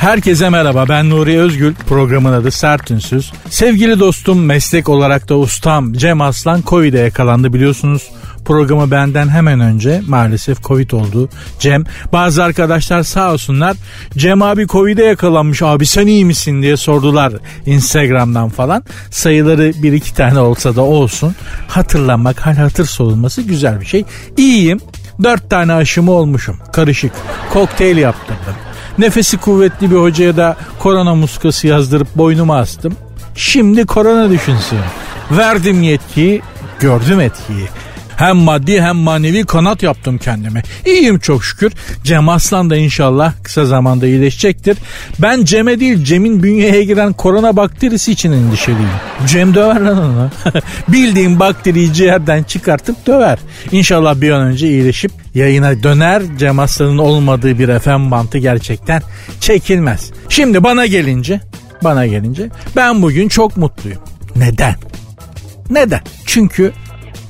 Herkese merhaba ben Nuri Özgül programın adı Sertünsüz. Sevgili dostum meslek olarak da ustam Cem Aslan Covid'e yakalandı biliyorsunuz. Programı benden hemen önce maalesef Covid oldu. Cem bazı arkadaşlar sağ olsunlar Cem abi Covid'e yakalanmış abi sen iyi misin diye sordular Instagram'dan falan. Sayıları bir iki tane olsa da olsun. Hatırlanmak hal hatır sorulması güzel bir şey. İyiyim. Dört tane aşımı olmuşum. Karışık. Kokteyl yaptırdım. Nefesi kuvvetli bir hocaya da korona muskası yazdırıp boynuma astım. Şimdi korona düşünsün. Verdim yetkiyi, gördüm etkiyi. Hem maddi hem manevi kanat yaptım kendime. İyiyim çok şükür. Cem Aslan da inşallah kısa zamanda iyileşecektir. Ben Cem'e değil Cem'in bünyeye giren korona bakterisi için endişeliyim. Cem döver lan onu. Bildiğim bakteriyi ciğerden çıkartıp döver. İnşallah bir an önce iyileşip yayına döner. Cem Aslan'ın olmadığı bir FM bantı gerçekten çekilmez. Şimdi bana gelince, bana gelince ben bugün çok mutluyum. Neden? Neden? Çünkü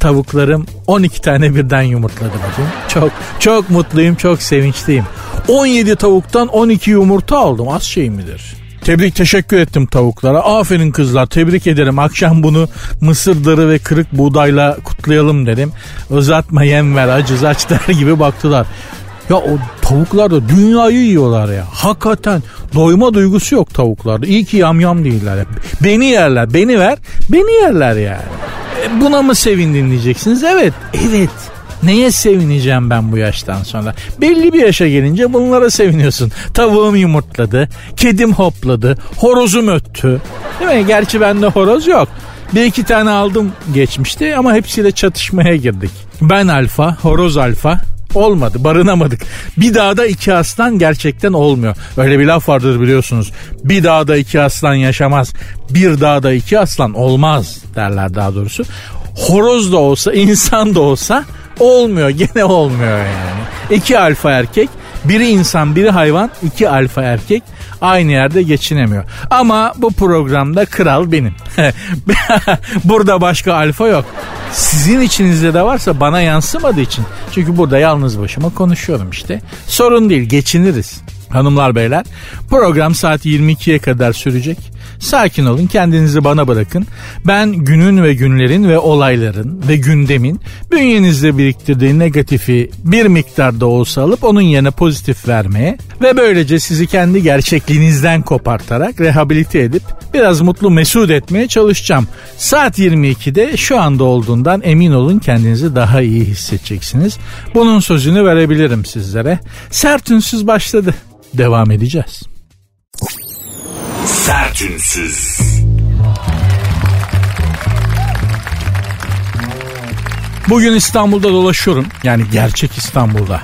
tavuklarım 12 tane birden yumurtladı bugün. Çok çok mutluyum, çok sevinçliyim. 17 tavuktan 12 yumurta aldım. Az şey midir? Tebrik teşekkür ettim tavuklara. Aferin kızlar tebrik ederim. Akşam bunu mısır darı ve kırık buğdayla kutlayalım dedim. Uzatma yem ver acız aç der gibi baktılar. Ya o tavuklar da dünyayı yiyorlar ya. Hakikaten doyma duygusu yok tavuklarda. İyi ki yamyam değiller. Beni yerler. Beni ver. Beni yerler yani. E, buna mı sevindin diyeceksiniz. Evet. Evet. Neye sevineceğim ben bu yaştan sonra? Belli bir yaşa gelince bunlara seviniyorsun. Tavuğum yumurtladı, kedim hopladı, horozum öttü. Değil mi? Gerçi bende horoz yok. Bir iki tane aldım geçmişti ama hepsiyle çatışmaya girdik. Ben alfa, horoz alfa, Olmadı barınamadık. Bir dağda iki aslan gerçekten olmuyor. Öyle bir laf vardır biliyorsunuz. Bir dağda iki aslan yaşamaz. Bir dağda iki aslan olmaz derler daha doğrusu. Horoz da olsa insan da olsa olmuyor gene olmuyor yani. İki alfa erkek biri insan biri hayvan iki alfa erkek aynı yerde geçinemiyor. Ama bu programda kral benim. burada başka alfa yok. Sizin içinizde de varsa bana yansımadığı için. Çünkü burada yalnız başıma konuşuyorum işte. Sorun değil geçiniriz. Hanımlar beyler program saat 22'ye kadar sürecek. Sakin olun kendinizi bana bırakın. Ben günün ve günlerin ve olayların ve gündemin bünyenizde biriktirdiği negatifi bir miktarda olsa alıp onun yerine pozitif vermeye ve böylece sizi kendi gerçekliğinizden kopartarak rehabilite edip biraz mutlu mesut etmeye çalışacağım. Saat 22'de şu anda olduğundan emin olun kendinizi daha iyi hissedeceksiniz. Bunun sözünü verebilirim sizlere. Sert ünsüz başladı. Devam edeceğiz. Sertünsüz. Bugün İstanbul'da dolaşıyorum. Yani gerçek İstanbul'da.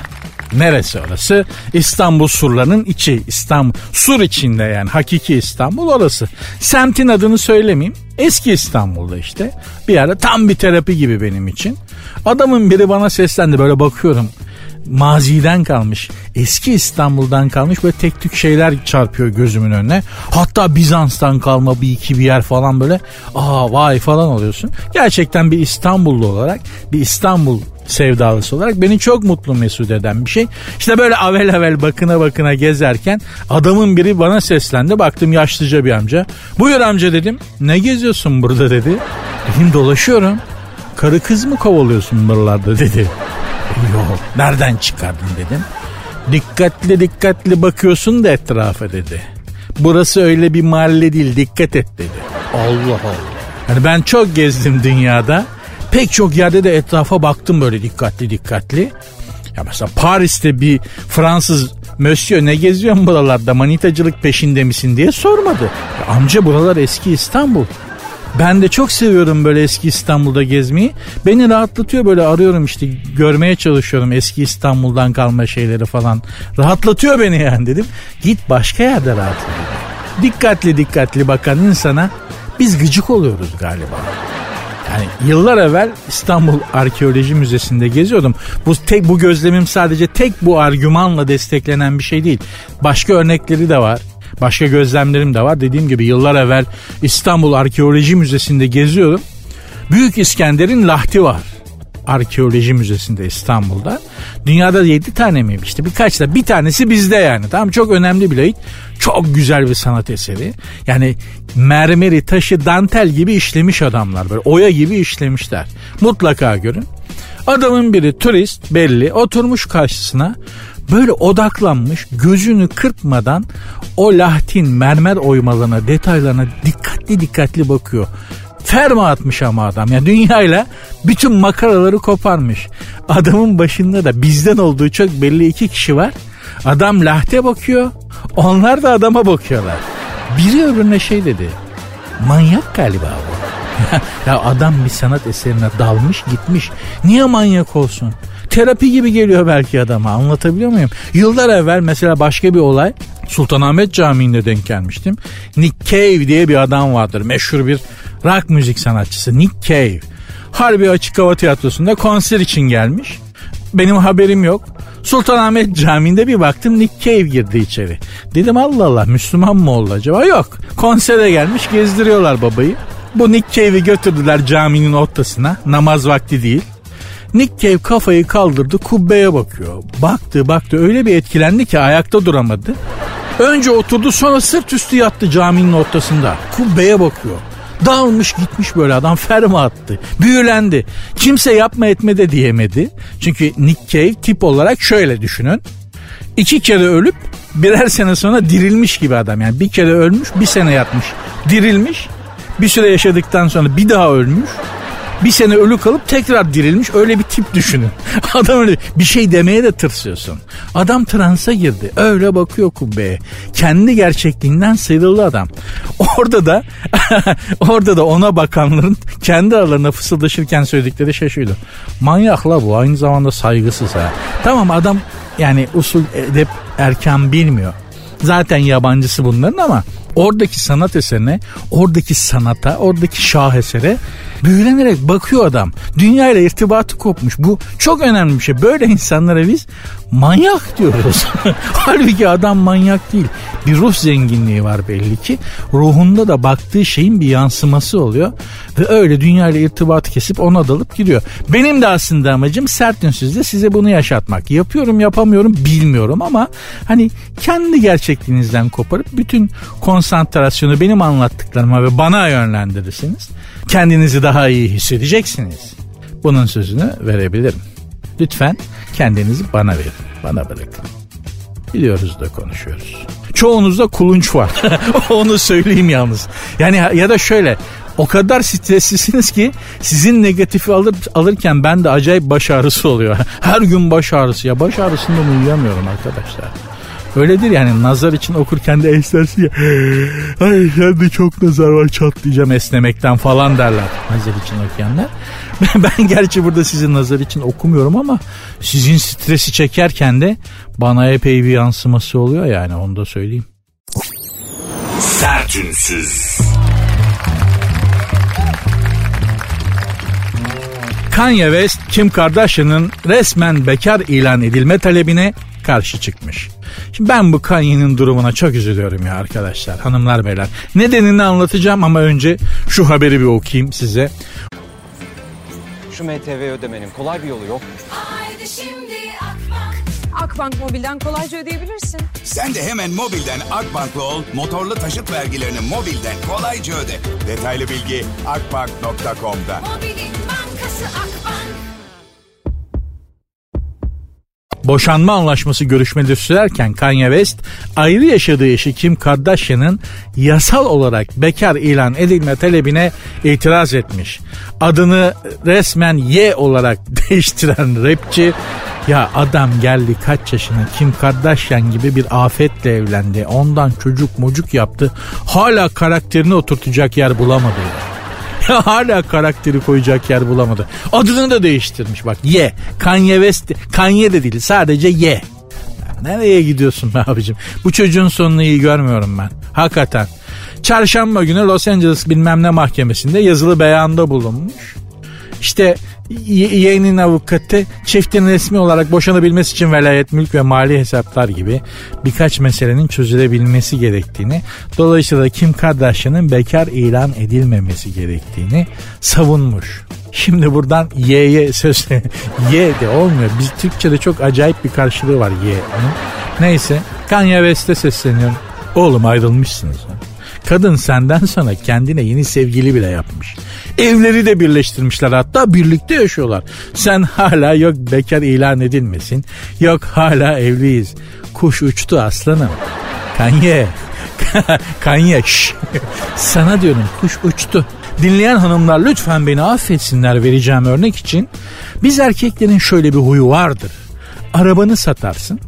Neresi orası? İstanbul surlarının içi. İstanbul sur içinde yani hakiki İstanbul orası. Semtin adını söylemeyeyim. Eski İstanbul'da işte. Bir ara tam bir terapi gibi benim için. Adamın biri bana seslendi böyle bakıyorum maziden kalmış eski İstanbul'dan kalmış böyle tek tük şeyler çarpıyor gözümün önüne. Hatta Bizans'tan kalma bir iki bir yer falan böyle aa vay falan oluyorsun. Gerçekten bir İstanbullu olarak bir İstanbul sevdalısı olarak beni çok mutlu mesut eden bir şey. İşte böyle avel avel bakına bakına gezerken adamın biri bana seslendi. Baktım yaşlıca bir amca. Buyur amca dedim. Ne geziyorsun burada dedi. Dedim dolaşıyorum. Karı kız mı kovalıyorsun buralarda dedi. Yok nereden çıkardın dedim. Dikkatli dikkatli bakıyorsun da etrafa dedi. Burası öyle bir mahalle değil dikkat et dedi. Allah Allah. Yani ben çok gezdim dünyada. Pek çok yerde de etrafa baktım böyle dikkatli dikkatli. Ya mesela Paris'te bir Fransız Monsieur ne geziyorsun buralarda manitacılık peşinde misin diye sormadı. Ya amca buralar eski İstanbul. Ben de çok seviyorum böyle eski İstanbul'da gezmeyi. Beni rahatlatıyor böyle arıyorum işte görmeye çalışıyorum eski İstanbul'dan kalma şeyleri falan. Rahatlatıyor beni yani dedim. Git başka yerde rahatla. Dikkatli dikkatli bakan insana biz gıcık oluyoruz galiba. Yani yıllar evvel İstanbul Arkeoloji Müzesi'nde geziyordum. Bu tek bu gözlemim sadece tek bu argümanla desteklenen bir şey değil. Başka örnekleri de var. Başka gözlemlerim de var. Dediğim gibi yıllar evvel İstanbul Arkeoloji Müzesi'nde geziyorum. Büyük İskender'in lahti var. Arkeoloji Müzesi'nde İstanbul'da. Dünyada 7 tane miymiş işte birkaç da bir tanesi bizde yani. Tamam çok önemli bir layık. Çok güzel bir sanat eseri. Yani mermeri, taşı, dantel gibi işlemiş adamlar böyle. Oya gibi işlemişler. Mutlaka görün. Adamın biri turist belli oturmuş karşısına böyle odaklanmış gözünü kırpmadan o lahtin mermer oymalarına detaylarına dikkatli dikkatli bakıyor. Ferma atmış ama adam. Yani dünyayla bütün makaraları koparmış. Adamın başında da bizden olduğu çok belli iki kişi var. Adam lahte bakıyor. Onlar da adama bakıyorlar. Biri öbürüne şey dedi. Manyak galiba bu. ya adam bir sanat eserine dalmış gitmiş. Niye manyak olsun? Terapi gibi geliyor belki adama anlatabiliyor muyum? Yıllar evvel mesela başka bir olay Sultanahmet Camii'nde denk gelmiştim. Nick Cave diye bir adam vardır. Meşhur bir rock müzik sanatçısı Nick Cave. Harbi Açık Hava Tiyatrosu'nda konser için gelmiş. Benim haberim yok. Sultanahmet Camii'nde bir baktım Nick Cave girdi içeri. Dedim Allah Allah Müslüman mı oldu acaba? Yok. Konsere gelmiş gezdiriyorlar babayı. Bu Nick Cave'i götürdüler caminin ortasına. Namaz vakti değil. Nick Cave kafayı kaldırdı kubbeye bakıyor. Baktı baktı öyle bir etkilendi ki ayakta duramadı. Önce oturdu sonra sırt üstü yattı caminin ortasında. Kubbeye bakıyor. Dağılmış gitmiş böyle adam ferma attı. Büyülendi. Kimse yapma etme de diyemedi. Çünkü Nick Cave tip olarak şöyle düşünün. İki kere ölüp birer sene sonra dirilmiş gibi adam. Yani bir kere ölmüş bir sene yatmış. Dirilmiş bir süre yaşadıktan sonra bir daha ölmüş bir sene ölü kalıp tekrar dirilmiş öyle bir tip düşünün. Adam öyle bir şey demeye de tırsıyorsun. Adam transa girdi. Öyle bakıyor kubbeye. Kendi gerçekliğinden sıyrıldı adam. Orada da orada da ona bakanların kendi aralarında fısıldaşırken söyledikleri şey şuydu. Manyakla bu aynı zamanda saygısız ha. Tamam adam yani usul edep erken bilmiyor. Zaten yabancısı bunların ama oradaki sanat eserine, oradaki sanata, oradaki şahesere büyülenerek bakıyor adam. Dünya ile irtibatı kopmuş. Bu çok önemli bir şey. Böyle insanlara biz manyak diyoruz. Halbuki adam manyak değil. Bir ruh zenginliği var belli ki. Ruhunda da baktığı şeyin bir yansıması oluyor. Ve öyle dünya ile irtibatı kesip ona dalıp gidiyor. Benim de aslında amacım sert ünsüzde size bunu yaşatmak. Yapıyorum yapamıyorum bilmiyorum ama hani kendi gerçekliğinizden koparıp bütün konsantrasyonu benim anlattıklarıma ve bana yönlendirirsiniz. Kendinizi daha iyi hissedeceksiniz. Bunun sözünü verebilirim. Lütfen kendinizi bana verin. Bana bırakın. Biliyoruz da konuşuyoruz. Çoğunuzda kulunç var. Onu söyleyeyim yalnız. Yani ya da şöyle o kadar streslisiniz ki sizin negatifi alır, alırken ben de acayip baş ağrısı oluyor. Her gün baş ağrısı ya baş ağrısından uyuyamıyorum arkadaşlar. Öyledir yani nazar için okurken de esnersin ya. Ay de çok nazar var çatlayacağım esnemekten falan derler nazar için okuyanlar. ben gerçi burada sizin nazar için okumuyorum ama sizin stresi çekerken de bana epey bir yansıması oluyor yani onu da söyleyeyim. Sertünsüz. Kanye West Kim Kardashian'ın resmen bekar ilan edilme talebine karşı çıkmış. Şimdi ben bu Kanye'nin durumuna çok üzülüyorum ya arkadaşlar, hanımlar beyler. Nedenini anlatacağım ama önce şu haberi bir okuyayım size. Şu MTV ödemenin kolay bir yolu yok Haydi şimdi Akbank. Akbank Mobil'den kolayca ödeyebilirsin. Sen de hemen mobilden Akbank'la ol, motorlu taşıt vergilerini mobilden kolayca öde. Detaylı bilgi akbank.com'da. Mobilin bankası Akbank. Boşanma anlaşması görüşmeleri sürerken Kanye West ayrı yaşadığı eşi Kim Kardashian'ın yasal olarak bekar ilan edilme talebine itiraz etmiş. Adını resmen Y olarak değiştiren rapçi ya adam geldi kaç yaşına Kim Kardashian gibi bir afetle evlendi. Ondan çocuk mucuk yaptı. Hala karakterini oturtacak yer bulamadı ya. Hala karakteri koyacak yer bulamadı. Adını da değiştirmiş bak. Ye. Kanye West. Kanye de değil sadece Ye. Nereye gidiyorsun be abicim? Bu çocuğun sonunu iyi görmüyorum ben. Hakikaten. Çarşamba günü Los Angeles bilmem ne mahkemesinde yazılı beyanda bulunmuş. işte yeğenin avukatı çiftin resmi olarak boşanabilmesi için velayet, mülk ve mali hesaplar gibi birkaç meselenin çözülebilmesi gerektiğini, dolayısıyla Kim Kardashian'ın bekar ilan edilmemesi gerektiğini savunmuş. Şimdi buradan Y'ye söz Y de olmuyor. Biz Türkçe'de çok acayip bir karşılığı var Y'nin. Neyse Kanye West'e sesleniyorum. Oğlum ayrılmışsınız. ha. Kadın senden sonra kendine yeni sevgili bile yapmış. Evleri de birleştirmişler hatta birlikte yaşıyorlar. Sen hala yok bekar ilan edilmesin. Yok hala evliyiz. Kuş uçtu aslanım. Kanye. Kanye. şş. Sana diyorum kuş uçtu. Dinleyen hanımlar lütfen beni affetsinler vereceğim örnek için. Biz erkeklerin şöyle bir huyu vardır. Arabanı satarsın.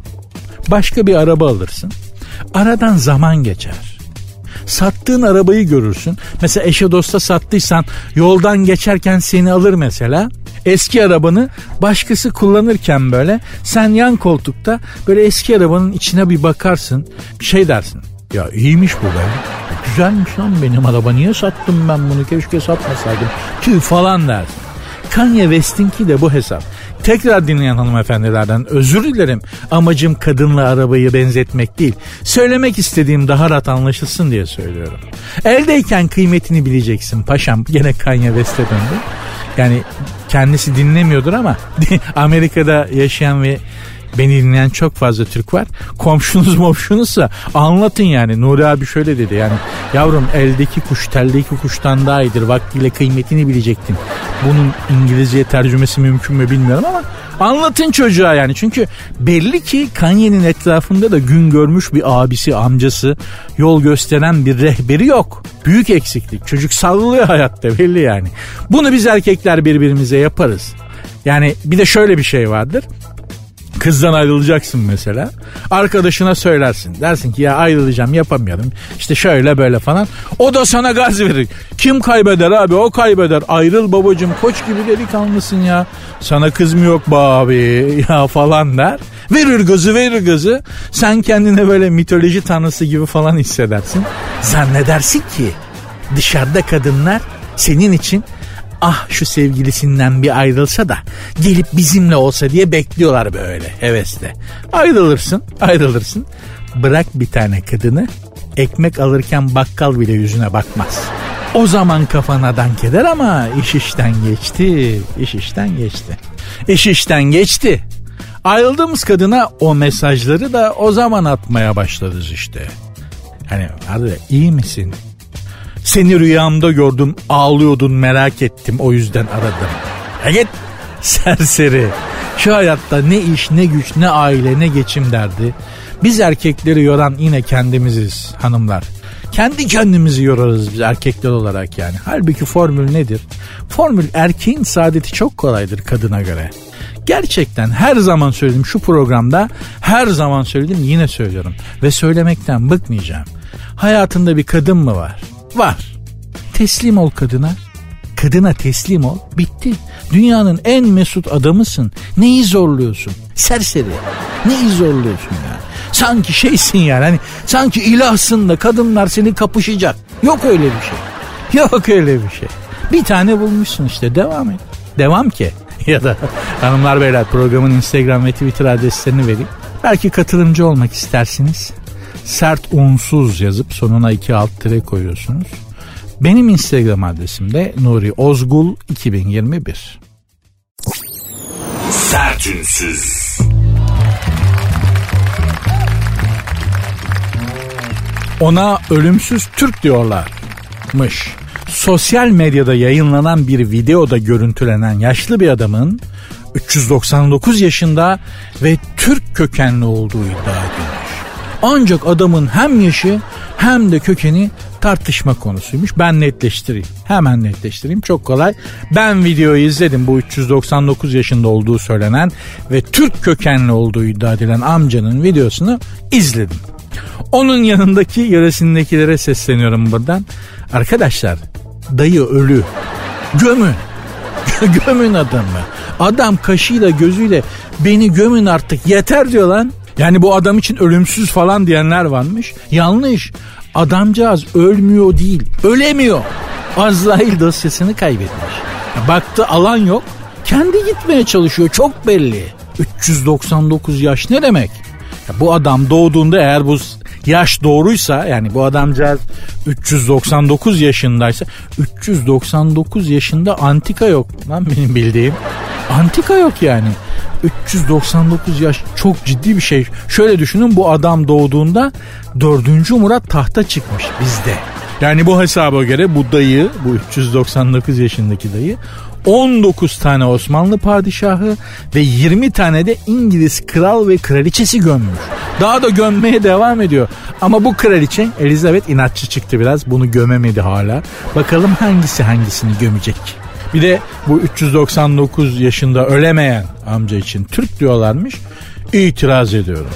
Başka bir araba alırsın. Aradan zaman geçer sattığın arabayı görürsün. Mesela eşe dosta sattıysan yoldan geçerken seni alır mesela. Eski arabanı başkası kullanırken böyle sen yan koltukta böyle eski arabanın içine bir bakarsın. Şey dersin. Ya iyiymiş bu be. Güzelmiş lan benim araba. Niye sattım ben bunu? Keşke satmasaydım. Tüh falan dersin. Kanye West'inki de bu hesap. Tekrar dinleyen hanımefendilerden özür dilerim. Amacım kadınla arabayı benzetmek değil. Söylemek istediğim daha rahat anlaşılsın diye söylüyorum. Eldeyken kıymetini bileceksin paşam. Gene Kanye West'e döndü. Yani kendisi dinlemiyordur ama Amerika'da yaşayan ve Beni dinleyen çok fazla Türk var. Komşunuz momşunuzsa anlatın yani. Nuri abi şöyle dedi yani. Yavrum eldeki kuş teldeki kuştan daha iyidir. Vaktiyle kıymetini bilecektin. Bunun İngilizce tercümesi mümkün mü bilmiyorum ama anlatın çocuğa yani. Çünkü belli ki Kanye'nin etrafında da gün görmüş bir abisi, amcası, yol gösteren bir rehberi yok. Büyük eksiklik. Çocuk sallıyor hayatta belli yani. Bunu biz erkekler birbirimize yaparız. Yani bir de şöyle bir şey vardır. Kızdan ayrılacaksın mesela. Arkadaşına söylersin. Dersin ki ya ayrılacağım yapamıyorum. İşte şöyle böyle falan. O da sana gaz verir. Kim kaybeder abi o kaybeder. Ayrıl babacım koç gibi delikanlısın ya. Sana kız mı yok be abi ya falan der. Verir gazı verir gazı. Sen kendine böyle mitoloji tanrısı gibi falan hissedersin. Zannedersin ki dışarıda kadınlar senin için ah şu sevgilisinden bir ayrılsa da gelip bizimle olsa diye bekliyorlar böyle hevesle. Ayrılırsın ayrılırsın bırak bir tane kadını ekmek alırken bakkal bile yüzüne bakmaz. O zaman kafana dank eder ama iş işten geçti, iş işten geçti. İş işten geçti. Ayrıldığımız kadına o mesajları da o zaman atmaya başlarız işte. Hani hadi iyi misin? Seni rüyamda gördüm ağlıyordun merak ettim o yüzden aradım. Ya git serseri. Şu hayatta ne iş ne güç ne aile ne geçim derdi. Biz erkekleri yoran yine kendimiziz hanımlar. Kendi kendimizi yorarız biz erkekler olarak yani. Halbuki formül nedir? Formül erkeğin saadeti çok kolaydır kadına göre. Gerçekten her zaman söyledim şu programda her zaman söyledim yine söylüyorum. Ve söylemekten bıkmayacağım. Hayatında bir kadın mı var? Var. Teslim ol kadına. Kadına teslim ol. Bitti. Dünyanın en mesut adamısın. Neyi zorluyorsun? Serseri. Neyi zorluyorsun yani? Sanki şeysin yani. Hani sanki ilahsın da kadınlar seni kapışacak. Yok öyle bir şey. Yok öyle bir şey. Bir tane bulmuşsun işte. Devam et. Devam ki. ya da hanımlar beyler programın Instagram ve Twitter adreslerini vereyim. Belki katılımcı olmak istersiniz. Sert unsuz yazıp sonuna iki alt tire koyuyorsunuz. Benim Instagram adresim de Nuri Ozgul 2021. Sertünsüz. Ona ölümsüz Türk diyorlarmış. Sosyal medyada yayınlanan bir videoda görüntülenen yaşlı bir adamın 399 yaşında ve Türk kökenli olduğu iddia. Ancak adamın hem yaşı hem de kökeni tartışma konusuymuş. Ben netleştireyim. Hemen netleştireyim. Çok kolay. Ben videoyu izledim. Bu 399 yaşında olduğu söylenen ve Türk kökenli olduğu iddia edilen amcanın videosunu izledim. Onun yanındaki yöresindekilere sesleniyorum buradan. Arkadaşlar dayı ölü. Gömün. gömün adamı. Adam kaşıyla gözüyle beni gömün artık yeter diyor lan. Yani bu adam için ölümsüz falan diyenler varmış. Yanlış. Adamcağız ölmüyor değil, ölemiyor. Azrail dosyasını kaybetmiş. Baktı alan yok. Kendi gitmeye çalışıyor çok belli. 399 yaş ne demek? Ya bu adam doğduğunda eğer bu yaş doğruysa yani bu adamcağız 399 yaşındaysa 399 yaşında antika yok lan benim bildiğim. Antika yok yani. 399 yaş çok ciddi bir şey. Şöyle düşünün bu adam doğduğunda 4. Murat tahta çıkmış bizde. Yani bu hesaba göre bu dayı, bu 399 yaşındaki dayı 19 tane Osmanlı padişahı ve 20 tane de İngiliz kral ve kraliçesi gömmüş. Daha da gömmeye devam ediyor. Ama bu kraliçe Elizabeth inatçı çıktı biraz. Bunu gömemedi hala. Bakalım hangisi hangisini gömecek. Bir de bu 399 yaşında ölemeyen amca için Türk diyorlarmış. İtiraz ediyorum.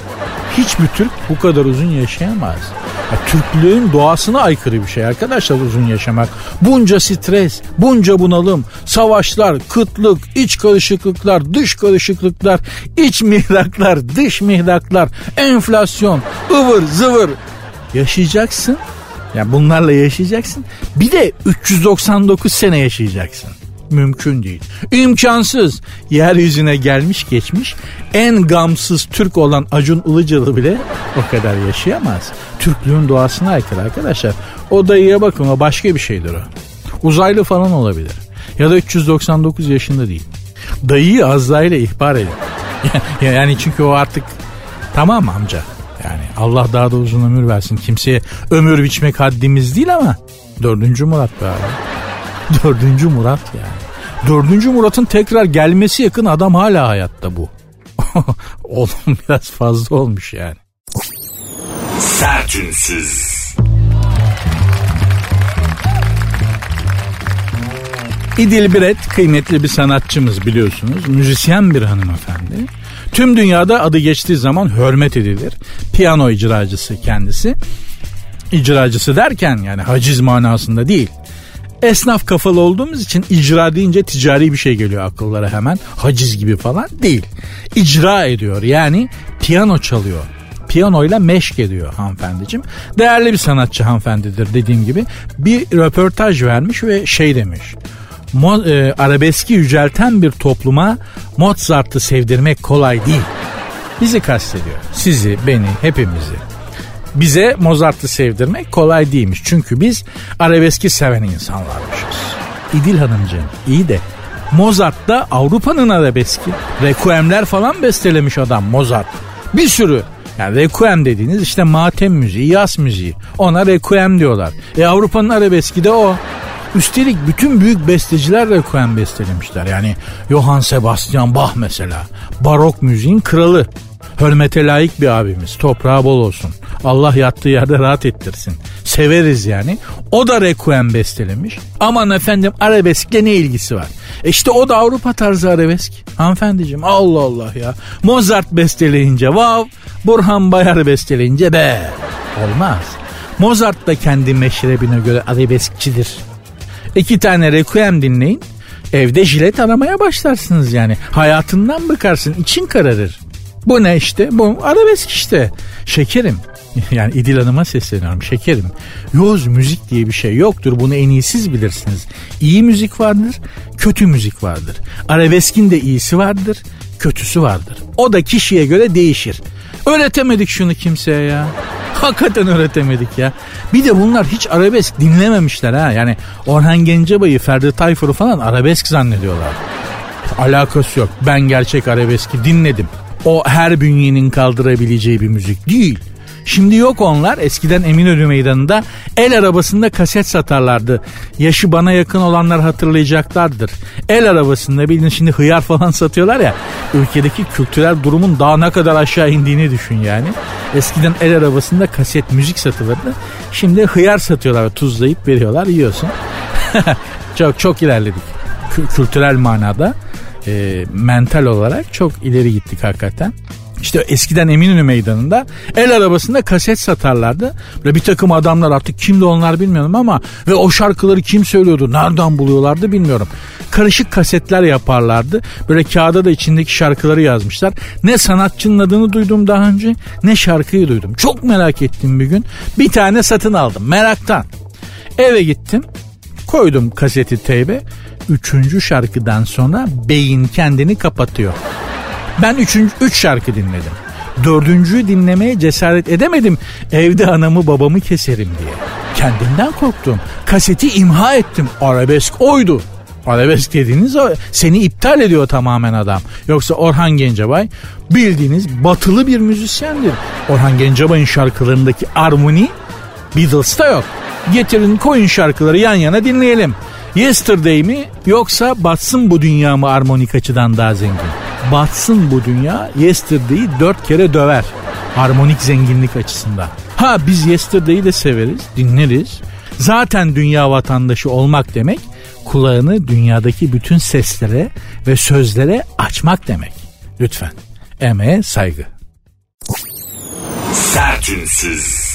Hiçbir Türk bu kadar uzun yaşayamaz. Ya, Türklüğün doğasına aykırı bir şey arkadaşlar uzun yaşamak. Bunca stres, bunca bunalım, savaşlar, kıtlık, iç karışıklıklar, dış karışıklıklar, iç mihraklar, dış mihraklar, enflasyon, ıvır zıvır. Yaşayacaksın. Ya bunlarla yaşayacaksın. Bir de 399 sene yaşayacaksın mümkün değil. İmkansız. Yeryüzüne gelmiş geçmiş en gamsız Türk olan Acun Ilıcalı bile o kadar yaşayamaz. Türklüğün doğasına aykırı arkadaşlar. O dayıya bakın o başka bir şeydir o. Uzaylı falan olabilir. Ya da 399 yaşında değil. Dayıyı Azrail'e ihbar edin. yani çünkü o artık tamam amca. Yani Allah daha da uzun ömür versin. Kimseye ömür biçmek haddimiz değil ama dördüncü Murat be abi. Dördüncü Murat yani. Dördüncü Murat'ın tekrar gelmesi yakın adam hala hayatta bu. Oğlum biraz fazla olmuş yani. Sertünsüz. İdil Biret kıymetli bir sanatçımız biliyorsunuz. Müzisyen bir hanımefendi. Tüm dünyada adı geçtiği zaman hürmet edilir. Piyano icracısı kendisi. İcracısı derken yani haciz manasında değil. Esnaf kafalı olduğumuz için icra deyince ticari bir şey geliyor akıllara hemen. Haciz gibi falan değil. İcra ediyor yani piyano çalıyor. Piyanoyla meşk ediyor hanımefendiciğim. Değerli bir sanatçı hanımefendidir dediğim gibi. Bir röportaj vermiş ve şey demiş. Mo, e, arabeski yücelten bir topluma Mozart'ı sevdirmek kolay değil. Bizi kastediyor. Sizi, beni, hepimizi bize Mozart'ı sevdirmek kolay değilmiş. Çünkü biz arabeski seven insanlarmışız. İdil Hanımcığım iyi de Mozart da Avrupa'nın arabeski. Requiem'ler falan bestelemiş adam Mozart. Bir sürü. Yani requiem dediğiniz işte matem müziği, yaz müziği. Ona requiem diyorlar. E Avrupa'nın arabeski de o. Üstelik bütün büyük besteciler requiem bestelemişler. Yani Johann Sebastian Bach mesela. Barok müziğin kralı. Hürmete layık bir abimiz. Toprağı bol olsun. Allah yattığı yerde rahat ettirsin. Severiz yani. O da Requiem bestelemiş. Aman efendim arabeskle ne ilgisi var? E işte o da Avrupa tarzı arabesk. Hanımefendiciğim Allah Allah ya. Mozart besteleyince vav. Burhan Bayar besteleyince be. Olmaz. Mozart da kendi meşrebine göre arabeskçidir. İki tane Requiem dinleyin. Evde jilet aramaya başlarsınız yani. Hayatından bıkarsın. için kararır. Bu ne işte? Bu arabesk işte. Şekerim. Yani İdil Hanım'a sesleniyorum. Şekerim. Yoz müzik diye bir şey yoktur. Bunu en iyi siz bilirsiniz. İyi müzik vardır, kötü müzik vardır. Arabeskin de iyisi vardır, kötüsü vardır. O da kişiye göre değişir. Öğretemedik şunu kimseye ya. Hakikaten öğretemedik ya. Bir de bunlar hiç arabesk dinlememişler ha. Yani Orhan Gencebay'ı, Ferdi Tayfur'u falan arabesk zannediyorlar. Alakası yok. Ben gerçek arabeski dinledim. O her bünyenin kaldırabileceği bir müzik değil. Şimdi yok onlar. Eskiden Eminönü Meydanı'nda el arabasında kaset satarlardı. Yaşı bana yakın olanlar hatırlayacaklardır. El arabasında bildiğin şimdi hıyar falan satıyorlar ya. Ülkedeki kültürel durumun daha ne kadar aşağı indiğini düşün yani. Eskiden el arabasında kaset müzik satılırdı. Şimdi hıyar satıyorlar tuzlayıp veriyorlar yiyorsun. çok çok ilerledik. Kü- kültürel manada e, mental olarak çok ileri gittik hakikaten. İşte eskiden Eminönü Meydanı'nda el arabasında kaset satarlardı. Böyle bir takım adamlar artık kimdi onlar bilmiyorum ama ve o şarkıları kim söylüyordu, nereden buluyorlardı bilmiyorum. Karışık kasetler yaparlardı. Böyle kağıda da içindeki şarkıları yazmışlar. Ne sanatçının adını duydum daha önce ne şarkıyı duydum. Çok merak ettim bir gün. Bir tane satın aldım meraktan. Eve gittim koydum kaseti teybe. Üçüncü şarkıdan sonra beyin kendini kapatıyor. Ben üçüncü, üç şarkı dinledim. Dördüncüyü dinlemeye cesaret edemedim. Evde anamı babamı keserim diye. Kendimden korktum. Kaseti imha ettim. Arabesk oydu. Arabesk dediğiniz seni iptal ediyor tamamen adam. Yoksa Orhan Gencebay bildiğiniz batılı bir müzisyendir. Orhan Gencebay'ın şarkılarındaki armoni Beatles'ta yok. Getirin koyun şarkıları yan yana dinleyelim. Yesterday mi yoksa batsın bu dünya mı armonik açıdan daha zengin? Batsın bu dünya Yesterday'i dört kere döver. Harmonik zenginlik açısından. Ha biz Yesterday'i de severiz, dinleriz. Zaten dünya vatandaşı olmak demek kulağını dünyadaki bütün seslere ve sözlere açmak demek. Lütfen emeğe saygı. Sertünsüz.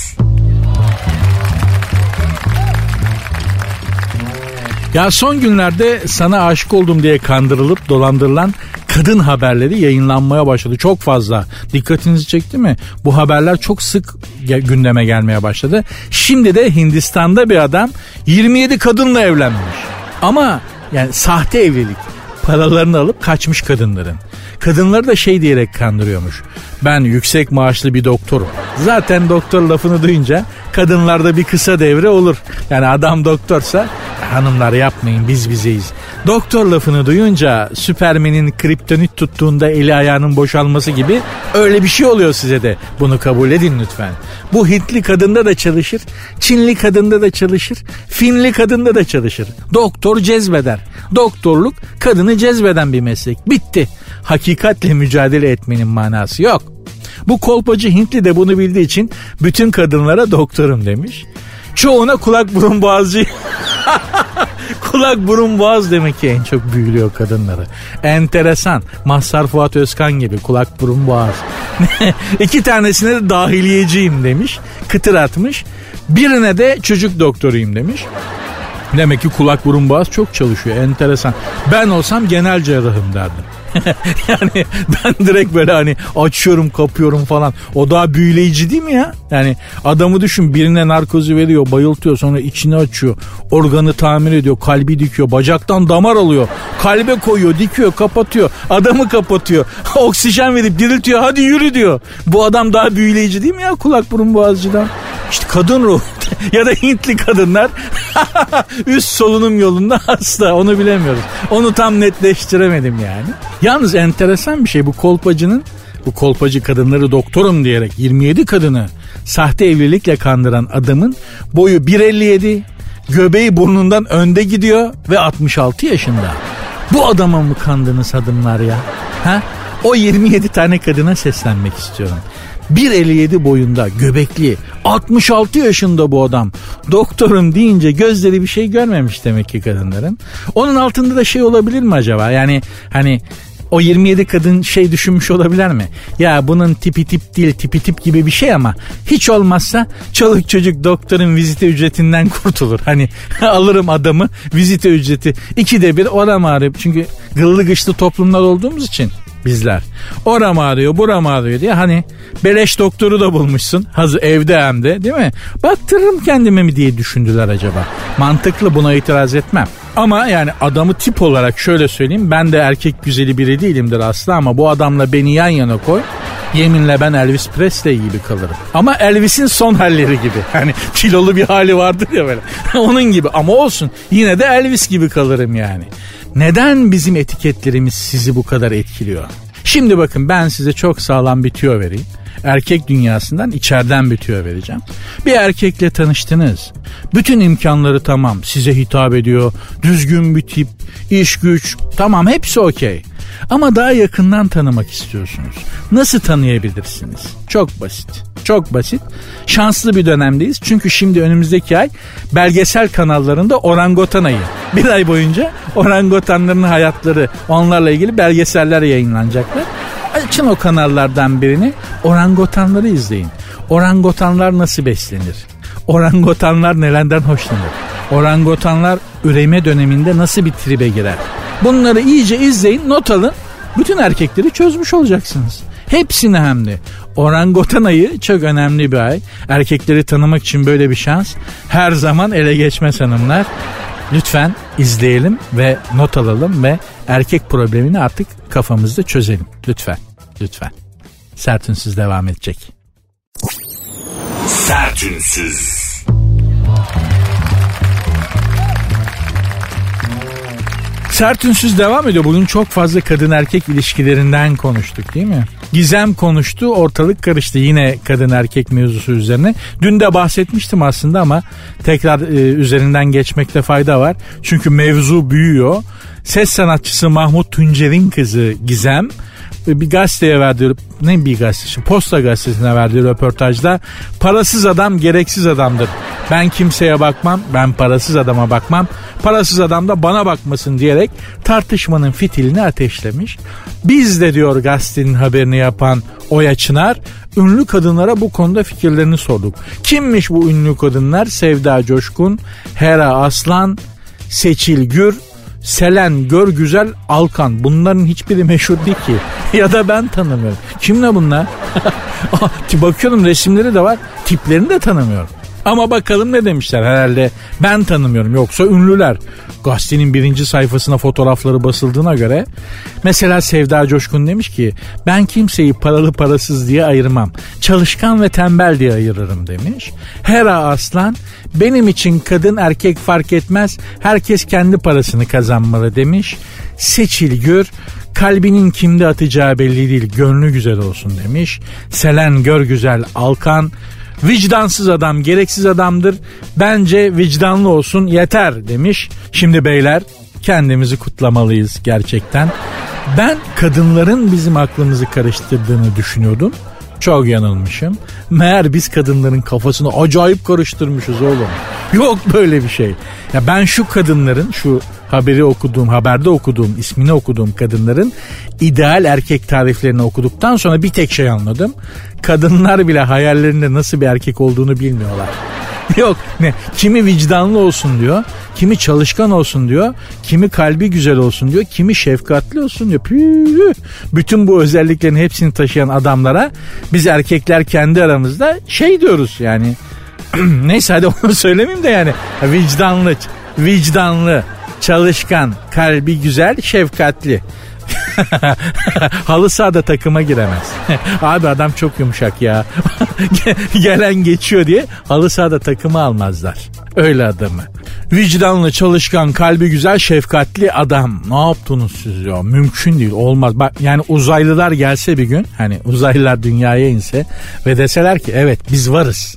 Ya son günlerde sana aşık oldum diye kandırılıp dolandırılan kadın haberleri yayınlanmaya başladı. Çok fazla. Dikkatinizi çekti mi? Bu haberler çok sık gündeme gelmeye başladı. Şimdi de Hindistan'da bir adam 27 kadınla evlenmiş. Ama yani sahte evlilik. Paralarını alıp kaçmış kadınların. Kadınları da şey diyerek kandırıyormuş. Ben yüksek maaşlı bir doktorum. Zaten doktor lafını duyunca kadınlarda bir kısa devre olur. Yani adam doktorsa hanımlar yapmayın biz bizeyiz. Doktor lafını duyunca Süpermen'in kriptonit tuttuğunda eli ayağının boşalması gibi öyle bir şey oluyor size de. Bunu kabul edin lütfen. Bu Hintli kadında da çalışır, Çinli kadında da çalışır, Finli kadında da çalışır. Doktor cezbeder. Doktorluk kadını cezbeden bir meslek. Bitti. Hakikatle mücadele etmenin manası yok. Bu kolpacı Hintli de bunu bildiği için bütün kadınlara doktorum demiş. Çoğuna kulak burun boğazcı kulak burun boğaz demek ki en çok büyülüyor kadınları. Enteresan. Mazhar Fuat Özkan gibi kulak burun boğaz. İki tanesine de dahiliyeciyim demiş. Kıtır atmış. Birine de çocuk doktoruyum demiş. Demek ki kulak burun boğaz çok çalışıyor. Enteresan. Ben olsam genel cerrahım derdim. yani ben direkt böyle hani açıyorum kapıyorum falan. O daha büyüleyici değil mi ya? Yani adamı düşün birine narkozu veriyor bayıltıyor sonra içini açıyor. Organı tamir ediyor kalbi dikiyor bacaktan damar alıyor. Kalbe koyuyor dikiyor kapatıyor. Adamı kapatıyor. Oksijen verip diriltiyor hadi yürü diyor. Bu adam daha büyüleyici değil mi ya kulak burun boğazcıdan? İşte kadın ruh ya da Hintli kadınlar üst solunum yolunda hasta onu bilemiyoruz. Onu tam netleştiremedim yani. Yalnız enteresan bir şey bu kolpacının bu kolpacı kadınları doktorum diyerek 27 kadını sahte evlilikle kandıran adamın boyu 1.57 göbeği burnundan önde gidiyor ve 66 yaşında. Bu adama mı kandınız adımlar ya? Ha? O 27 tane kadına seslenmek istiyorum. 1.57 boyunda göbekli 66 yaşında bu adam doktorum deyince gözleri bir şey görmemiş demek ki kadınların. Onun altında da şey olabilir mi acaba yani hani o 27 kadın şey düşünmüş olabilir mi? Ya bunun tipi tip değil tipi tip gibi bir şey ama hiç olmazsa çoluk çocuk doktorun vizite ücretinden kurtulur. Hani alırım adamı vizite ücreti ikide bir oram ağrıyor. Çünkü gıllı gışlı toplumlar olduğumuz için bizler. Oram ağrıyor buram ağrıyor diye hani beleş doktoru da bulmuşsun. Hazır evde hem de değil mi? Baktırırım kendime mi diye düşündüler acaba. Mantıklı buna itiraz etmem. Ama yani adamı tip olarak şöyle söyleyeyim. Ben de erkek güzeli biri değilimdir asla ama bu adamla beni yan yana koy. Yeminle ben Elvis Presley gibi kalırım. Ama Elvis'in son halleri gibi. Hani kilolu bir hali vardır ya böyle. Onun gibi ama olsun. Yine de Elvis gibi kalırım yani. Neden bizim etiketlerimiz sizi bu kadar etkiliyor? Şimdi bakın ben size çok sağlam bir tüyo vereyim. Erkek dünyasından içeriden bir tüyo vereceğim. Bir erkekle tanıştınız. Bütün imkanları tamam. Size hitap ediyor. Düzgün bir tip, iş güç. Tamam hepsi okey. Ama daha yakından tanımak istiyorsunuz. Nasıl tanıyabilirsiniz? Çok basit. Çok basit. Şanslı bir dönemdeyiz. Çünkü şimdi önümüzdeki ay belgesel kanallarında orangotan ayı. Bir ay boyunca orangotanların hayatları onlarla ilgili belgeseller yayınlanacaklar. Açın o kanallardan birini orangotanları izleyin. Orangotanlar nasıl beslenir? Orangotanlar nelerden hoşlanır? Orangotanlar üreme döneminde nasıl bir tribe girer? Bunları iyice izleyin, not alın. Bütün erkekleri çözmüş olacaksınız. Hepsini hem de. Orangotan ayı çok önemli bir ay. Erkekleri tanımak için böyle bir şans. Her zaman ele geçmez hanımlar. Lütfen izleyelim ve not alalım ve erkek problemini artık kafamızda çözelim. Lütfen, lütfen. Sertünsüz devam edecek. Sertünsüz. Sertünsüz devam ediyor. Bugün çok fazla kadın erkek ilişkilerinden konuştuk değil mi? Gizem konuştu ortalık karıştı yine kadın erkek mevzusu üzerine. Dün de bahsetmiştim aslında ama tekrar e, üzerinden geçmekte fayda var. Çünkü mevzu büyüyor. Ses sanatçısı Mahmut Tuncer'in kızı Gizem bir gazeteye verdiği ne bir gazetesi posta gazetesine verdiği röportajda parasız adam gereksiz adamdır. Ben kimseye bakmam ben parasız adama bakmam parasız adam da bana bakmasın diyerek tartışmanın fitilini ateşlemiş. Biz de diyor gazetenin haberini yapan Oya Çınar ünlü kadınlara bu konuda fikirlerini sorduk. Kimmiş bu ünlü kadınlar? Sevda Coşkun, Hera Aslan, Seçil Gür, Selen, Gör Güzel, Alkan. Bunların hiçbiri meşhur değil ki. ya da ben tanımıyorum. Kimle bunlar? Bakıyorum resimleri de var. Tiplerini de tanımıyorum. Ama bakalım ne demişler herhalde ben tanımıyorum yoksa ünlüler. Gazetenin birinci sayfasına fotoğrafları basıldığına göre mesela Sevda Coşkun demiş ki ben kimseyi paralı parasız diye ayırmam. Çalışkan ve tembel diye ayırırım demiş. Hera Aslan benim için kadın erkek fark etmez herkes kendi parasını kazanmalı demiş. Seçil Gür kalbinin kimde atacağı belli değil gönlü güzel olsun demiş. Selen Gör Güzel Alkan Vicdansız adam gereksiz adamdır. Bence vicdanlı olsun yeter demiş. Şimdi beyler kendimizi kutlamalıyız gerçekten. Ben kadınların bizim aklımızı karıştırdığını düşünüyordum. Çok yanılmışım. Meğer biz kadınların kafasını acayip karıştırmışız oğlum. Yok böyle bir şey. Ya ben şu kadınların şu haberi okuduğum, haberde okuduğum, ismini okuduğum kadınların ideal erkek tariflerini okuduktan sonra bir tek şey anladım. Kadınlar bile hayallerinde nasıl bir erkek olduğunu bilmiyorlar. Yok ne kimi vicdanlı olsun diyor, kimi çalışkan olsun diyor, kimi kalbi güzel olsun diyor, kimi şefkatli olsun diyor. Püh. Bütün bu özelliklerin hepsini taşıyan adamlara biz erkekler kendi aramızda şey diyoruz yani. Neyse hadi onu söylemeyeyim de yani vicdanlı, vicdanlı, çalışkan, kalbi güzel, şefkatli. Halı sahada takıma giremez. Abi adam çok yumuşak ya. Gelen geçiyor diye halı sahada takımı almazlar. Öyle adamı. Vicdanlı, çalışkan, kalbi güzel, şefkatli adam. Ne yaptınız siz ya? Mümkün değil. Olmaz. Bak yani uzaylılar gelse bir gün hani uzaylılar dünyaya inse ve deseler ki evet biz varız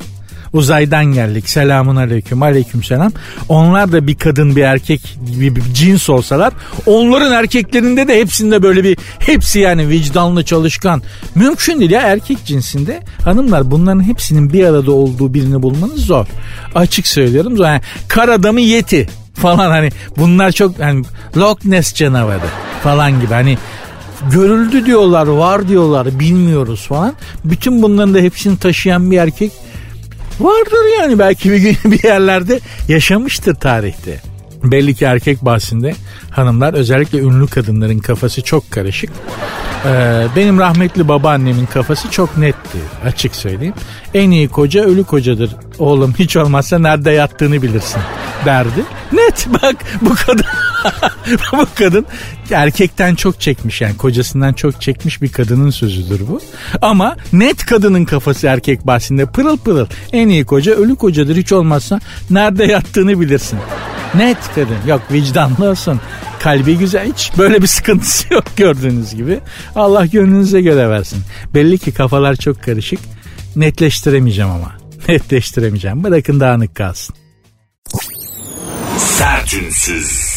uzaydan geldik selamun aleyküm aleyküm selam. Onlar da bir kadın bir erkek gibi bir cins olsalar onların erkeklerinde de hepsinde böyle bir hepsi yani vicdanlı çalışkan. Mümkün değil ya erkek cinsinde hanımlar bunların hepsinin bir arada olduğu birini bulmanız zor. Açık söylüyorum. Yani kar adamı yeti falan hani bunlar çok hani Loch Ness canavarı falan gibi hani görüldü diyorlar var diyorlar bilmiyoruz falan. Bütün bunların da hepsini taşıyan bir erkek Vardır yani belki bir gün bir yerlerde yaşamıştır tarihte. Belli ki erkek bahsinde hanımlar özellikle ünlü kadınların kafası çok karışık. Ee, benim rahmetli babaannemin kafası çok netti açık söyleyeyim. En iyi koca ölü kocadır. Oğlum hiç olmazsa nerede yattığını bilirsin derdi. Net bak bu kadın bu kadın erkekten çok çekmiş yani kocasından çok çekmiş bir kadının sözüdür bu. Ama net kadının kafası erkek bahsinde pırıl pırıl. En iyi koca ölü kocadır hiç olmazsa nerede yattığını bilirsin. Net kadın yok vicdanlı olsun kalbi güzel hiç böyle bir sıkıntısı yok gördüğünüz gibi. Allah gönlünüze göre versin. Belli ki kafalar çok karışık. Netleştiremeyeceğim ama. Netleştiremeyeceğim. Bırakın dağınık kalsın. Sertünsüz.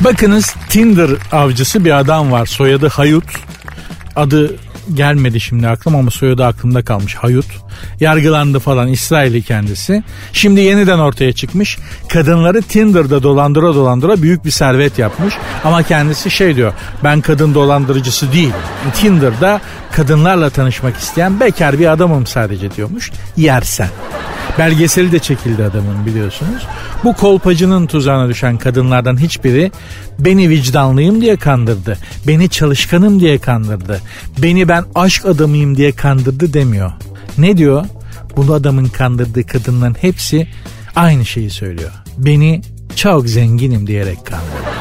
Bakınız Tinder avcısı bir adam var. Soyadı Hayut. Adı gelmedi şimdi aklıma ama soyadı aklımda kalmış. Hayut. Yargılandı falan İsrail'i kendisi. Şimdi yeniden ortaya çıkmış. Kadınları Tinder'da dolandıra dolandıra büyük bir servet yapmış. Ama kendisi şey diyor. Ben kadın dolandırıcısı değil. Tinder'da kadınlarla tanışmak isteyen bekar bir adamım sadece diyormuş. Yersen. Belgeseli de çekildi adamın biliyorsunuz. Bu kolpacının tuzağına düşen kadınlardan hiçbiri beni vicdanlıyım diye kandırdı. Beni çalışkanım diye kandırdı. Beni ben aşk adamıyım diye kandırdı demiyor. Ne diyor? Bu adamın kandırdığı kadınların hepsi aynı şeyi söylüyor. Beni çok zenginim diyerek kandırdı.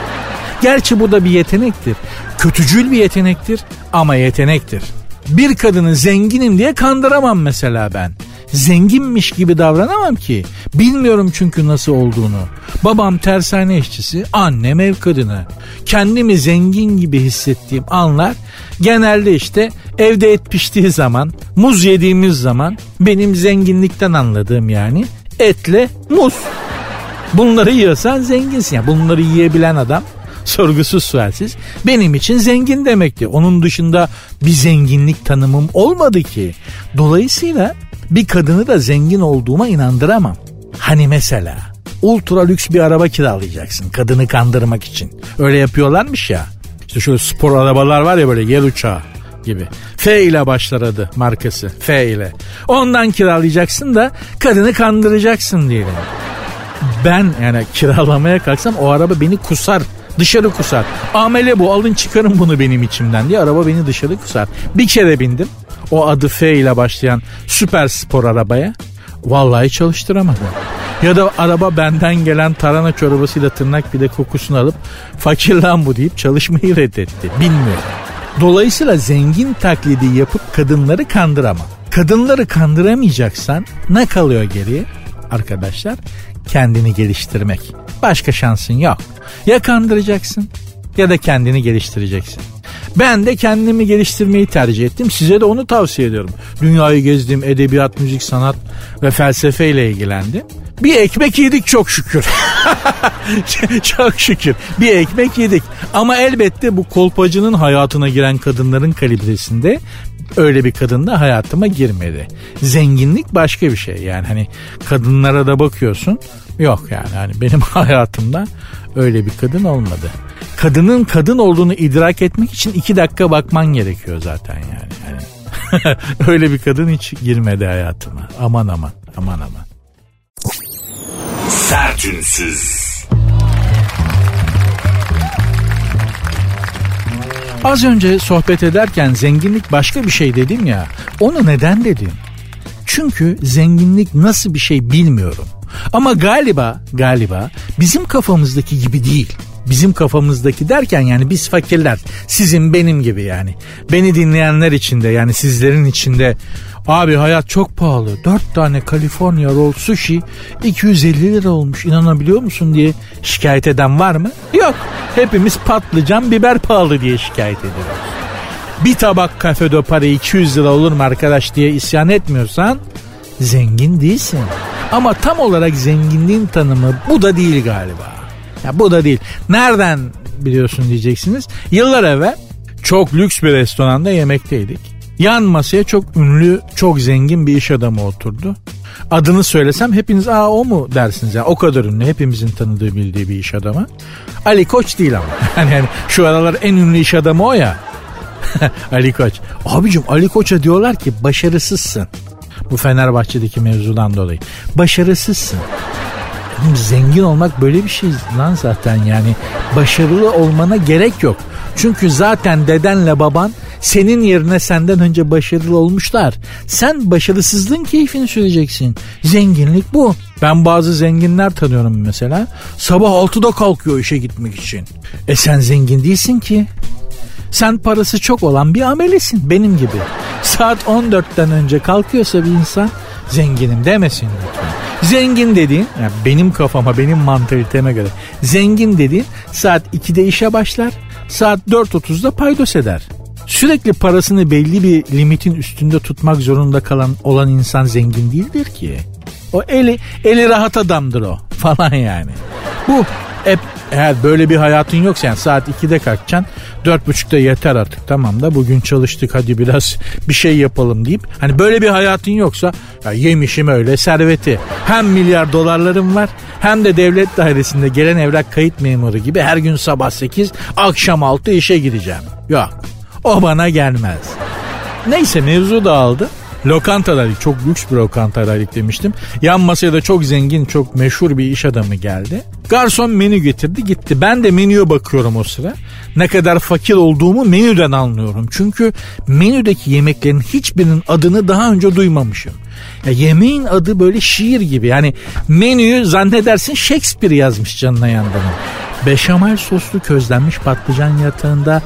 Gerçi bu da bir yetenektir. Kötücül bir yetenektir ama yetenektir. Bir kadını zenginim diye kandıramam mesela ben. Zenginmiş gibi davranamam ki. Bilmiyorum çünkü nasıl olduğunu. Babam tersane işçisi, annem ev kadını. Kendimi zengin gibi hissettiğim anlar genelde işte evde et piştiği zaman, muz yediğimiz zaman benim zenginlikten anladığım yani etle muz. Bunları yiyorsan zenginsin. Yani bunları yiyebilen adam sorgusuz sualsiz benim için zengin demekti. Onun dışında bir zenginlik tanımım olmadı ki. Dolayısıyla bir kadını da zengin olduğuma inandıramam. Hani mesela ultra lüks bir araba kiralayacaksın kadını kandırmak için. Öyle yapıyorlarmış ya. İşte şöyle spor arabalar var ya böyle yer uçağı gibi. F ile başlar adı markası. F ile. Ondan kiralayacaksın da kadını kandıracaksın diyelim. Ben yani kiralamaya kalksam o araba beni kusar. Dışarı kusar. Amele bu alın çıkarın bunu benim içimden diye araba beni dışarı kusar. Bir kere bindim o adı F ile başlayan süper spor arabaya. Vallahi çalıştıramadım. Ya da araba benden gelen tarhana çorbasıyla tırnak bir de kokusunu alıp fakir lan bu deyip çalışmayı reddetti. Bilmiyorum. Dolayısıyla zengin taklidi yapıp kadınları kandıramam. Kadınları kandıramayacaksan ne kalıyor geriye? Arkadaşlar kendini geliştirmek. Başka şansın yok. Ya kandıracaksın ya da kendini geliştireceksin. Ben de kendimi geliştirmeyi tercih ettim. Size de onu tavsiye ediyorum. Dünyayı gezdim, edebiyat, müzik, sanat ve felsefeyle ilgilendim. Bir ekmek yedik çok şükür. çok şükür. Bir ekmek yedik. Ama elbette bu kolpacının hayatına giren kadınların kalibresinde öyle bir kadın da hayatıma girmedi. Zenginlik başka bir şey. Yani hani kadınlara da bakıyorsun. Yok yani hani benim hayatımda öyle bir kadın olmadı. Kadının kadın olduğunu idrak etmek için iki dakika bakman gerekiyor zaten yani. yani öyle bir kadın hiç girmedi hayatıma. Aman aman aman aman. Sertünsüz. Az önce sohbet ederken zenginlik başka bir şey dedim ya. Onu neden dedim? Çünkü zenginlik nasıl bir şey bilmiyorum. Ama galiba galiba bizim kafamızdaki gibi değil. Bizim kafamızdaki derken yani biz fakirler sizin benim gibi yani. Beni dinleyenler içinde yani sizlerin içinde abi hayat çok pahalı. 4 tane California roll sushi 250 lira olmuş inanabiliyor musun diye şikayet eden var mı? Yok. Hepimiz patlıcan biber pahalı diye şikayet ediyoruz. Bir tabak kafe de para 200 lira olur mu arkadaş diye isyan etmiyorsan zengin değilsin. Ama tam olarak zenginliğin tanımı bu da değil galiba. Ya bu da değil. Nereden biliyorsun diyeceksiniz. Yıllar evvel çok lüks bir restoranda yemekteydik. Yan masaya çok ünlü, çok zengin bir iş adamı oturdu. Adını söylesem hepiniz aa o mu dersiniz. Yani o kadar ünlü hepimizin tanıdığı bildiği bir iş adamı. Ali Koç değil ama. Yani, yani şu aralar en ünlü iş adamı o ya. Ali Koç. Abicim Ali Koç'a diyorlar ki başarısızsın. Bu Fenerbahçe'deki mevzudan dolayı. Başarısızsın. Oğlum zengin olmak böyle bir şey lan zaten yani. Başarılı olmana gerek yok. Çünkü zaten dedenle baban senin yerine senden önce başarılı olmuşlar. Sen başarısızlığın keyfini süreceksin. Zenginlik bu. Ben bazı zenginler tanıyorum mesela. Sabah 6'da kalkıyor işe gitmek için. E sen zengin değilsin ki. Sen parası çok olan bir amelisin benim gibi. Saat 14'ten önce kalkıyorsa bir insan zenginim demesin lütfen. Zengin dediğin yani benim kafama benim mantaliteme göre zengin dediğin saat 2'de işe başlar saat 4.30'da paydos eder. Sürekli parasını belli bir limitin üstünde tutmak zorunda kalan olan insan zengin değildir ki. O eli eli rahat adamdır o falan yani. Bu hep eğer böyle bir hayatın yoksa yani saat 2'de kalkacaksın 4.30'da yeter artık tamam da bugün çalıştık hadi biraz bir şey yapalım deyip hani böyle bir hayatın yoksa ya yemişim öyle serveti hem milyar dolarlarım var hem de devlet dairesinde gelen evrak kayıt memuru gibi her gün sabah 8 akşam 6 işe gideceğim. Yok o bana gelmez. Neyse mevzu dağıldı. Lokantadaydık. Çok lüks bir lokantadaydık demiştim. Yan masaya da çok zengin, çok meşhur bir iş adamı geldi. Garson menü getirdi gitti. Ben de menüye bakıyorum o sıra. Ne kadar fakir olduğumu menüden anlıyorum. Çünkü menüdeki yemeklerin hiçbirinin adını daha önce duymamışım. Ya yemeğin adı böyle şiir gibi. Yani menüyü zannedersin Shakespeare yazmış canına yandan. Beşamel soslu közlenmiş patlıcan yatağında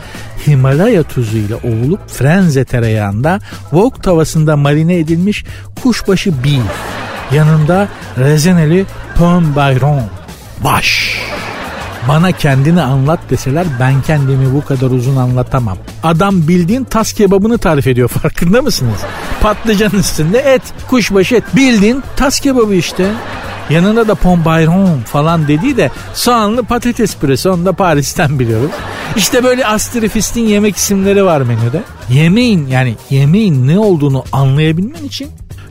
Himalaya tuzu ile ovulup frenze tereyağında wok tavasında marine edilmiş kuşbaşı beef. Yanında rezeneli pön bayron. Baş. Bana kendini anlat deseler ben kendimi bu kadar uzun anlatamam. Adam bildiğin tas kebabını tarif ediyor farkında mısınız? Patlıcan üstünde et, kuşbaşı et. Bildiğin tas kebabı işte. Yanında da pombairon falan dediği de soğanlı patates püresi onu da Paris'ten biliyoruz. İşte böyle astrifistin yemek isimleri var menüde. Yemeğin yani yemeğin ne olduğunu anlayabilmen için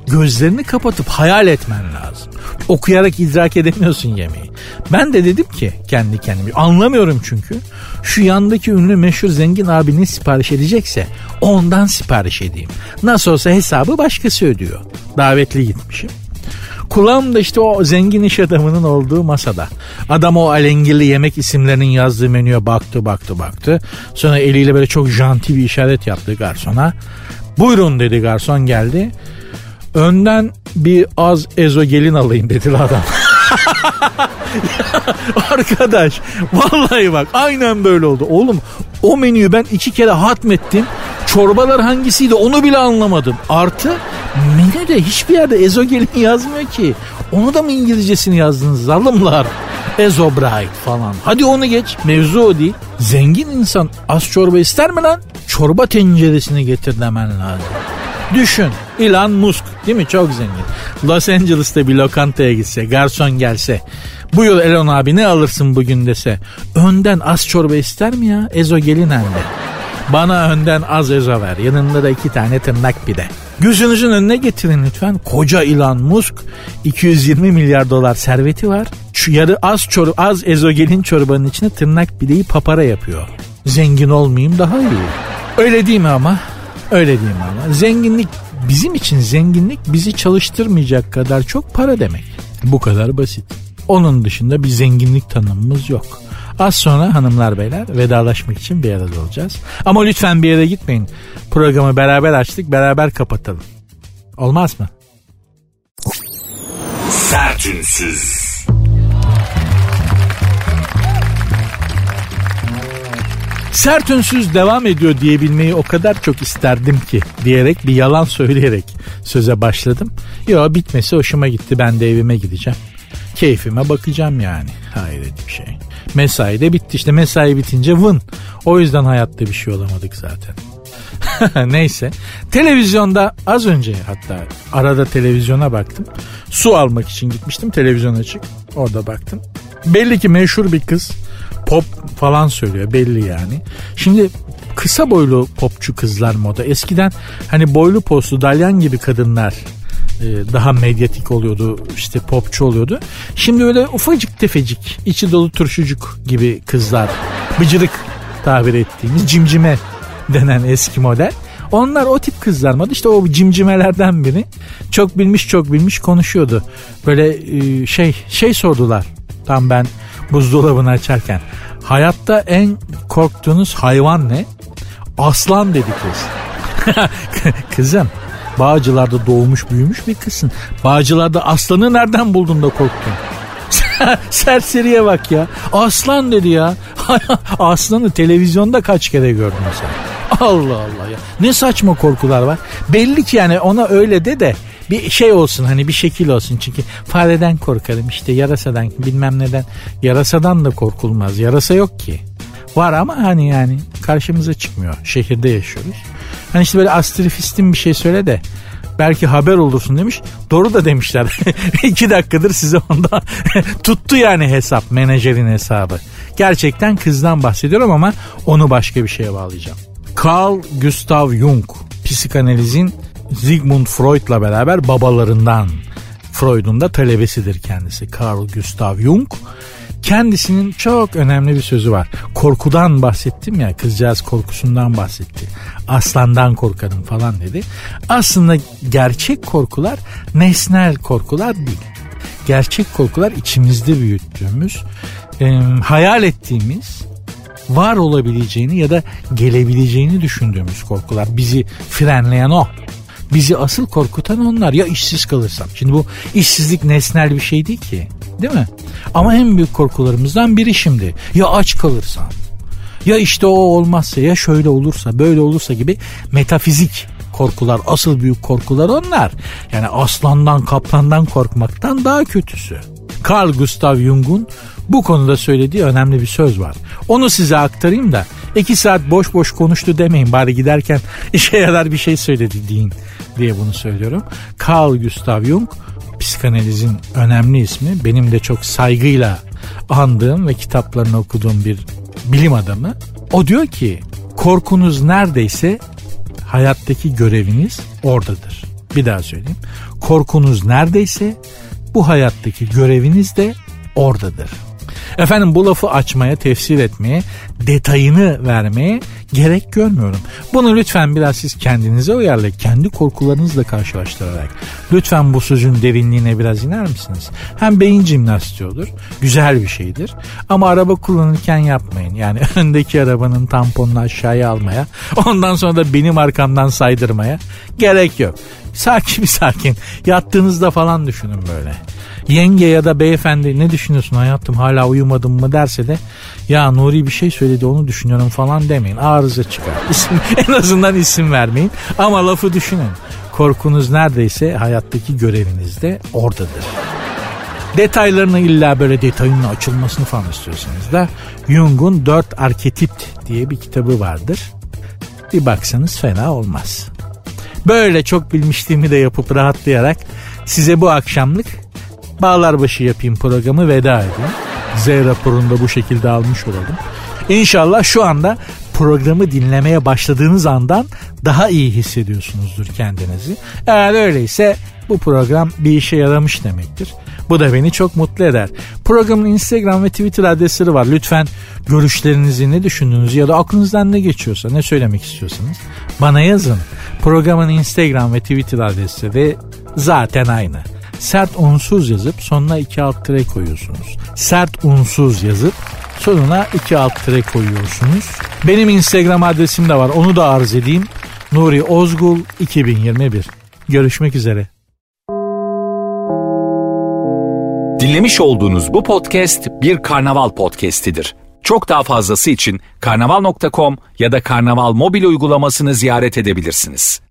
gözlerini kapatıp hayal etmen lazım. Okuyarak idrak edemiyorsun yemeği. Ben de dedim ki kendi kendime anlamıyorum çünkü. Şu yandaki ünlü meşhur zengin abi sipariş edecekse ondan sipariş edeyim. Nasıl olsa hesabı başkası ödüyor. Davetli gitmişim. Kulağım da işte o zengin iş adamının olduğu masada. Adam o alengirli yemek isimlerinin yazdığı menüye baktı baktı baktı. Sonra eliyle böyle çok janti bir işaret yaptı garsona. Buyurun dedi garson geldi. Önden bir az ezogelin alayım dedi adam. Arkadaş vallahi bak aynen böyle oldu. Oğlum o menüyü ben iki kere hatmettim. Çorbalar hangisiydi onu bile anlamadım. Artı menüde hiçbir yerde ezogelin yazmıyor ki. Onu da mı İngilizcesini yazdınız zalımlar? Ezobright falan. Hadi onu geç. Mevzu o değil. Zengin insan az çorba ister mi lan? Çorba tenceresini getir demen lazım. Düşün Elon Musk değil mi çok zengin. Los Angeles'ta bir lokantaya gitse garson gelse bu yıl Elon abi ne alırsın bugün dese önden az çorba ister mi ya ezogelin hem de. Bana önden az ezo ver yanında da iki tane tırnak pide. Gözünüzün önüne getirin lütfen. Koca Elon Musk 220 milyar dolar serveti var. Şu yarı az çor az ezogelin çorbanın içine tırnak pideyi papara yapıyor. Zengin olmayayım daha iyi. Öyle değil mi ama? Öyle diyeyim ama. Zenginlik bizim için zenginlik bizi çalıştırmayacak kadar çok para demek. Bu kadar basit. Onun dışında bir zenginlik tanımımız yok. Az sonra hanımlar beyler vedalaşmak için bir arada olacağız. Ama lütfen bir yere gitmeyin. Programı beraber açtık beraber kapatalım. Olmaz mı? Sertünsüz. Sert ünsüz devam ediyor diyebilmeyi o kadar çok isterdim ki diyerek bir yalan söyleyerek söze başladım. Yo bitmesi hoşuma gitti ben de evime gideceğim. Keyfime bakacağım yani. Hayret bir şey. Mesai de bitti işte mesai bitince vın. O yüzden hayatta bir şey olamadık zaten. Neyse. Televizyonda az önce hatta arada televizyona baktım. Su almak için gitmiştim televizyon açık. Orada baktım. Belli ki meşhur bir kız pop falan söylüyor belli yani. Şimdi kısa boylu popçu kızlar moda. Eskiden hani boylu postlu dalyan gibi kadınlar e, daha medyatik oluyordu işte popçu oluyordu. Şimdi öyle ufacık tefecik içi dolu turşucuk gibi kızlar bıcırık tabir ettiğimiz cimcime denen eski model. Onlar o tip kızlar mı? İşte o cimcimelerden biri. Çok bilmiş çok bilmiş konuşuyordu. Böyle e, şey şey sordular. Tam ben buzdolabını açarken. Hayatta en korktuğunuz hayvan ne? Aslan dedi kız. Kızım Bağcılar'da doğmuş büyümüş bir kızsın. Bağcılar'da aslanı nereden buldun da korktun? Serseriye bak ya. Aslan dedi ya. Aslanı televizyonda kaç kere gördün sen? Allah Allah ya. Ne saçma korkular var. Belli ki yani ona öyle de de bir şey olsun hani bir şekil olsun. Çünkü fareden korkarım işte yarasadan bilmem neden. Yarasadan da korkulmaz. Yarasa yok ki. Var ama hani yani karşımıza çıkmıyor. Şehirde yaşıyoruz. Hani işte böyle astrifistin bir şey söyle de belki haber olursun demiş. Doğru da demişler. İki dakikadır size onda tuttu yani hesap menajerin hesabı. Gerçekten kızdan bahsediyorum ama onu başka bir şeye bağlayacağım. Carl Gustav Jung psikanalizin Sigmund Freud'la beraber babalarından Freud'un da talebesidir kendisi Carl Gustav Jung. Kendisinin çok önemli bir sözü var. Korkudan bahsettim ya kızcağız korkusundan bahsetti. Aslandan korkarım falan dedi. Aslında gerçek korkular nesnel korkular değil. Gerçek korkular içimizde büyüttüğümüz, e, hayal ettiğimiz, var olabileceğini ya da gelebileceğini düşündüğümüz korkular. Bizi frenleyen o. Bizi asıl korkutan onlar. Ya işsiz kalırsam. Şimdi bu işsizlik nesnel bir şey değil ki. Değil mi? Ama en büyük korkularımızdan biri şimdi. Ya aç kalırsam. Ya işte o olmazsa ya şöyle olursa böyle olursa gibi metafizik korkular asıl büyük korkular onlar. Yani aslandan kaplandan korkmaktan daha kötüsü. Carl Gustav Jung'un bu konuda söylediği önemli bir söz var. Onu size aktarayım da iki saat boş boş konuştu demeyin bari giderken işe yarar bir şey söyledi deyin diye bunu söylüyorum. Carl Gustav Jung psikanalizin önemli ismi benim de çok saygıyla andığım ve kitaplarını okuduğum bir bilim adamı. O diyor ki korkunuz neredeyse hayattaki göreviniz oradadır. Bir daha söyleyeyim. Korkunuz neredeyse bu hayattaki göreviniz de oradadır. Efendim bu lafı açmaya, tefsir etmeye, detayını vermeye gerek görmüyorum. Bunu lütfen biraz siz kendinize uyarlayın. Kendi korkularınızla karşılaştırarak. Lütfen bu sözün derinliğine biraz iner misiniz? Hem beyin jimnastiği. Güzel bir şeydir. Ama araba kullanırken yapmayın. Yani öndeki arabanın tamponunu aşağıya almaya, ondan sonra da benim arkamdan saydırmaya gerek yok. Sakin bir sakin. Yattığınızda falan düşünün böyle yenge ya da beyefendi ne düşünüyorsun hayatım hala uyumadın mı derse de ya Nuri bir şey söyledi onu düşünüyorum falan demeyin. Arıza çıkar. İsim, en azından isim vermeyin ama lafı düşünün. Korkunuz neredeyse hayattaki göreviniz de oradadır. Detaylarını illa böyle detayının açılmasını falan istiyorsanız da Jung'un Dört Arketip diye bir kitabı vardır. Bir baksanız fena olmaz. Böyle çok bilmişliğimi de yapıp rahatlayarak size bu akşamlık Bağlarbaşı yapayım programı veda edeyim. Z raporunu da bu şekilde almış olalım. İnşallah şu anda programı dinlemeye başladığınız andan daha iyi hissediyorsunuzdur kendinizi. Eğer öyleyse bu program bir işe yaramış demektir. Bu da beni çok mutlu eder. Programın Instagram ve Twitter adresleri var. Lütfen görüşlerinizi, ne düşündüğünüzü ya da aklınızdan ne geçiyorsa, ne söylemek istiyorsanız bana yazın. Programın Instagram ve Twitter adresleri zaten aynı sert unsuz yazıp sonuna iki alt tire koyuyorsunuz. Sert unsuz yazıp sonuna iki alt tire koyuyorsunuz. Benim Instagram adresim de var onu da arz edeyim. Nuri Ozgul 2021. Görüşmek üzere. Dinlemiş olduğunuz bu podcast bir karnaval podcastidir. Çok daha fazlası için karnaval.com ya da karnaval mobil uygulamasını ziyaret edebilirsiniz.